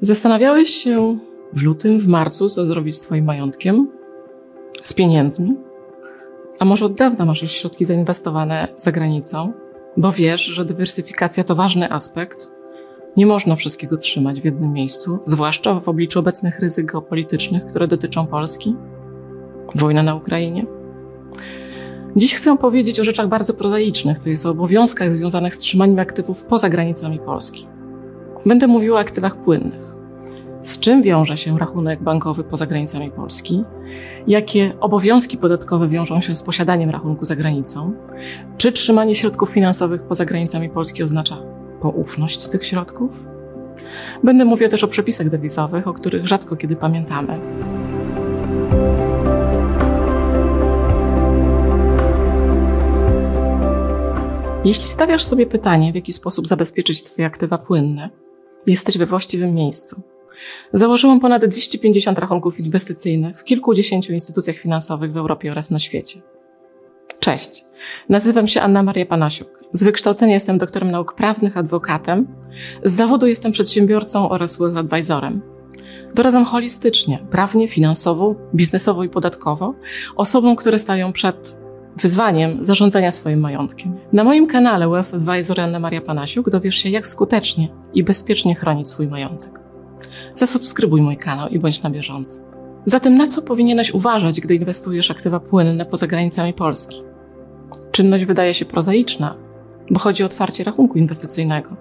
Zastanawiałeś się w lutym, w marcu, co zrobić z Twoim majątkiem, z pieniędzmi? A może od dawna masz już środki zainwestowane za granicą, bo wiesz, że dywersyfikacja to ważny aspekt. Nie można wszystkiego trzymać w jednym miejscu, zwłaszcza w obliczu obecnych ryzyk geopolitycznych, które dotyczą Polski. Wojna na Ukrainie. Dziś chcę powiedzieć o rzeczach bardzo prozaicznych, to jest o obowiązkach związanych z trzymaniem aktywów poza granicami Polski. Będę mówiła o aktywach płynnych. Z czym wiąże się rachunek bankowy poza granicami Polski? Jakie obowiązki podatkowe wiążą się z posiadaniem rachunku za granicą? Czy trzymanie środków finansowych poza granicami Polski oznacza poufność tych środków? Będę mówiła też o przepisach dewizowych, o których rzadko kiedy pamiętamy. Jeśli stawiasz sobie pytanie, w jaki sposób zabezpieczyć Twoje aktywa płynne, jesteś we właściwym miejscu. Założyłam ponad 250 rachunków inwestycyjnych w kilkudziesięciu instytucjach finansowych w Europie oraz na świecie. Cześć, nazywam się Anna Maria Panasiuk. Z wykształcenia jestem doktorem nauk prawnych, adwokatem. Z zawodu jestem przedsiębiorcą oraz wealth advisorem. Doradzam holistycznie, prawnie, finansowo, biznesowo i podatkowo osobom, które stają przed wyzwaniem zarządzania swoim majątkiem. Na moim kanale Wealth Advisor Anna Maria Panasiuk dowiesz się, jak skutecznie i bezpiecznie chronić swój majątek. Zasubskrybuj mój kanał i bądź na bieżąco. Zatem na co powinieneś uważać, gdy inwestujesz aktywa płynne poza granicami Polski? Czynność wydaje się prozaiczna, bo chodzi o otwarcie rachunku inwestycyjnego.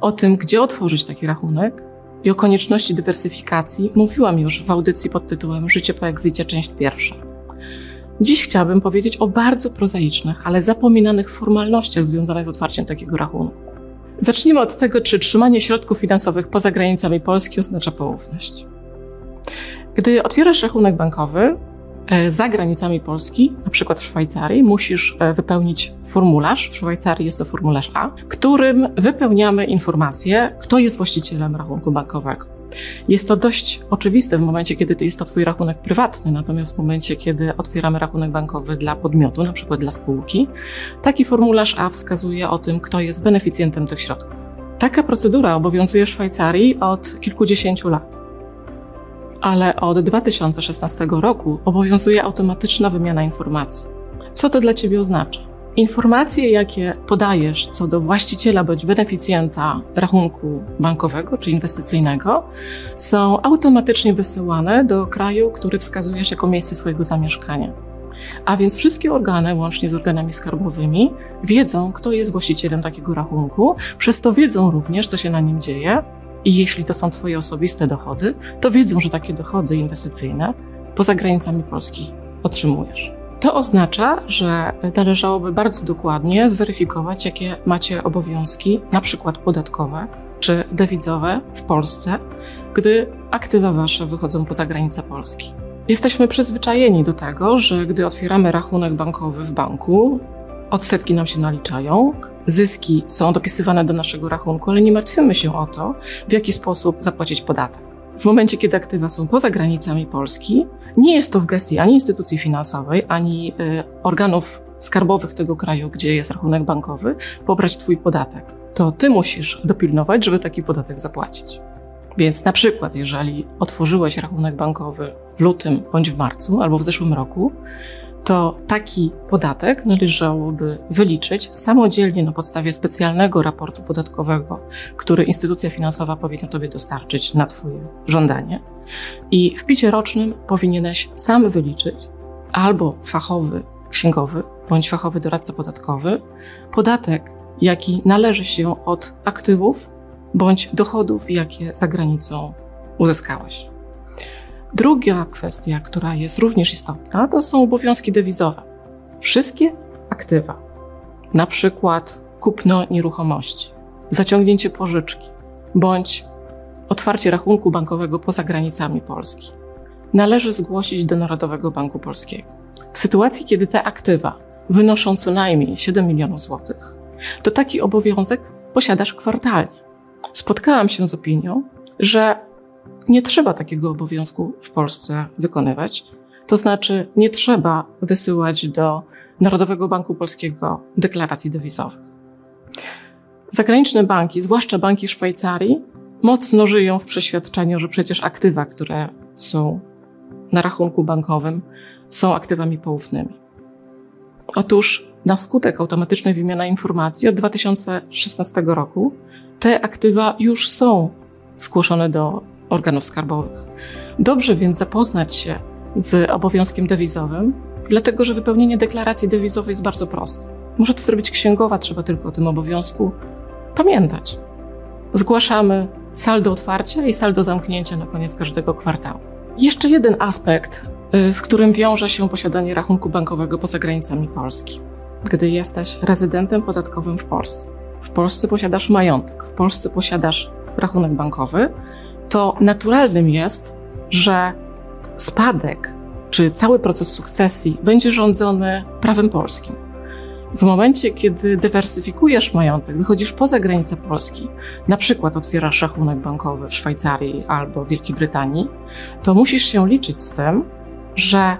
O tym, gdzie otworzyć taki rachunek i o konieczności dywersyfikacji mówiłam już w audycji pod tytułem Życie po egzicie, część pierwsza. Dziś chciałabym powiedzieć o bardzo prozaicznych, ale zapominanych formalnościach związanych z otwarciem takiego rachunku. Zacznijmy od tego, czy trzymanie środków finansowych poza granicami Polski oznacza poufność. Gdy otwierasz rachunek bankowy e, za granicami Polski, na przykład w Szwajcarii, musisz e, wypełnić formularz. W Szwajcarii jest to formularz A, którym wypełniamy informację, kto jest właścicielem rachunku bankowego. Jest to dość oczywiste w momencie, kiedy jest to Twój rachunek prywatny, natomiast w momencie, kiedy otwieramy rachunek bankowy dla podmiotu, na przykład dla spółki, taki formularz A wskazuje o tym, kto jest beneficjentem tych środków. Taka procedura obowiązuje w Szwajcarii od kilkudziesięciu lat. Ale od 2016 roku obowiązuje automatyczna wymiana informacji. Co to dla Ciebie oznacza? Informacje, jakie podajesz co do właściciela bądź beneficjenta rachunku bankowego czy inwestycyjnego, są automatycznie wysyłane do kraju, który wskazujesz jako miejsce swojego zamieszkania. A więc wszystkie organy, łącznie z organami skarbowymi, wiedzą, kto jest właścicielem takiego rachunku, przez to wiedzą również, co się na nim dzieje. I jeśli to są Twoje osobiste dochody, to wiedzą, że takie dochody inwestycyjne poza granicami Polski otrzymujesz. To oznacza, że należałoby bardzo dokładnie zweryfikować, jakie macie obowiązki, na przykład podatkowe czy dewizowe w Polsce, gdy aktywa wasze wychodzą poza granice Polski. Jesteśmy przyzwyczajeni do tego, że gdy otwieramy rachunek bankowy w banku, odsetki nam się naliczają, zyski są dopisywane do naszego rachunku, ale nie martwimy się o to, w jaki sposób zapłacić podatek. W momencie, kiedy aktywa są poza granicami Polski, nie jest to w gestii ani instytucji finansowej, ani y, organów skarbowych tego kraju, gdzie jest rachunek bankowy, pobrać Twój podatek. To Ty musisz dopilnować, żeby taki podatek zapłacić. Więc na przykład, jeżeli otworzyłeś rachunek bankowy w lutym bądź w marcu albo w zeszłym roku, to taki podatek należałoby wyliczyć samodzielnie na podstawie specjalnego raportu podatkowego, który instytucja finansowa powinna Tobie dostarczyć na Twoje żądanie. I w picie rocznym powinieneś sam wyliczyć albo fachowy księgowy bądź fachowy doradca podatkowy podatek, jaki należy się od aktywów bądź dochodów, jakie za granicą uzyskałeś. Druga kwestia, która jest również istotna, to są obowiązki dewizowe. Wszystkie aktywa, na przykład kupno nieruchomości, zaciągnięcie pożyczki bądź otwarcie rachunku bankowego poza granicami Polski, należy zgłosić do Narodowego Banku Polskiego. W sytuacji, kiedy te aktywa wynoszą co najmniej 7 milionów złotych, to taki obowiązek posiadasz kwartalnie. Spotkałam się z opinią, że nie trzeba takiego obowiązku w Polsce wykonywać. To znaczy, nie trzeba wysyłać do Narodowego Banku Polskiego deklaracji dewizowych. Zagraniczne banki, zwłaszcza banki Szwajcarii, mocno żyją w przeświadczeniu, że przecież aktywa, które są na rachunku bankowym, są aktywami poufnymi. Otóż na skutek automatycznej wymiany informacji od 2016 roku te aktywa już są zgłoszone do organów skarbowych. Dobrze więc zapoznać się z obowiązkiem dewizowym, dlatego że wypełnienie deklaracji dewizowej jest bardzo proste. Może to zrobić księgowa, trzeba tylko o tym obowiązku pamiętać. Zgłaszamy saldo otwarcia i saldo zamknięcia na koniec każdego kwartału. Jeszcze jeden aspekt, y, z którym wiąże się posiadanie rachunku bankowego poza granicami Polski. Gdy jesteś rezydentem podatkowym w Polsce, w Polsce posiadasz majątek, w Polsce posiadasz rachunek bankowy, to naturalnym jest, że spadek czy cały proces sukcesji będzie rządzony prawem polskim. W momencie, kiedy dywersyfikujesz majątek, wychodzisz poza granice Polski, na przykład otwierasz rachunek bankowy w Szwajcarii albo Wielkiej Brytanii, to musisz się liczyć z tym, że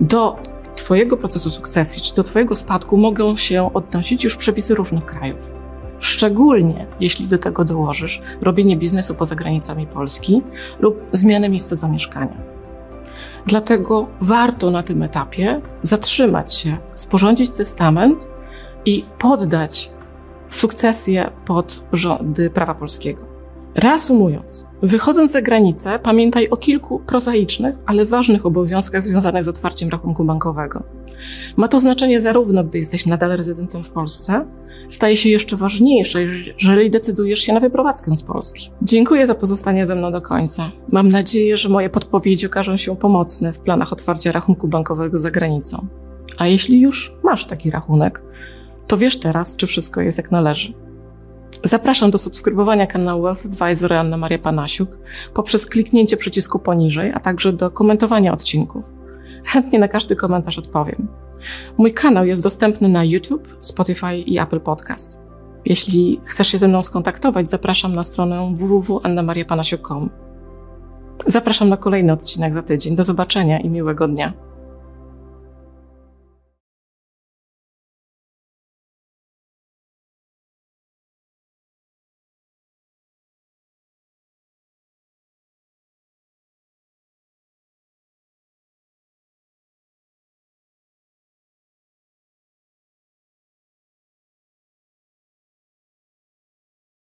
do Twojego procesu sukcesji czy do Twojego spadku mogą się odnosić już przepisy różnych krajów. Szczególnie jeśli do tego dołożysz robienie biznesu poza granicami Polski lub zmianę miejsca zamieszkania. Dlatego warto na tym etapie zatrzymać się, sporządzić testament i poddać sukcesję pod rządy prawa polskiego. Reasumując, wychodząc za granicę, pamiętaj o kilku prozaicznych, ale ważnych obowiązkach związanych z otwarciem rachunku bankowego. Ma to znaczenie zarówno, gdy jesteś nadal rezydentem w Polsce, staje się jeszcze ważniejsze, jeżeli decydujesz się na wyprowadzkę z Polski. Dziękuję za pozostanie ze mną do końca. Mam nadzieję, że moje podpowiedzi okażą się pomocne w planach otwarcia rachunku bankowego za granicą. A jeśli już masz taki rachunek, to wiesz teraz, czy wszystko jest jak należy. Zapraszam do subskrybowania kanału Wealth Advisor Anna Maria Panasiuk poprzez kliknięcie przycisku poniżej, a także do komentowania odcinków. Chętnie na każdy komentarz odpowiem. Mój kanał jest dostępny na YouTube, Spotify i Apple Podcast. Jeśli chcesz się ze mną skontaktować, zapraszam na stronę www.annamariapanasiuk.com. Zapraszam na kolejny odcinek za tydzień. Do zobaczenia i miłego dnia.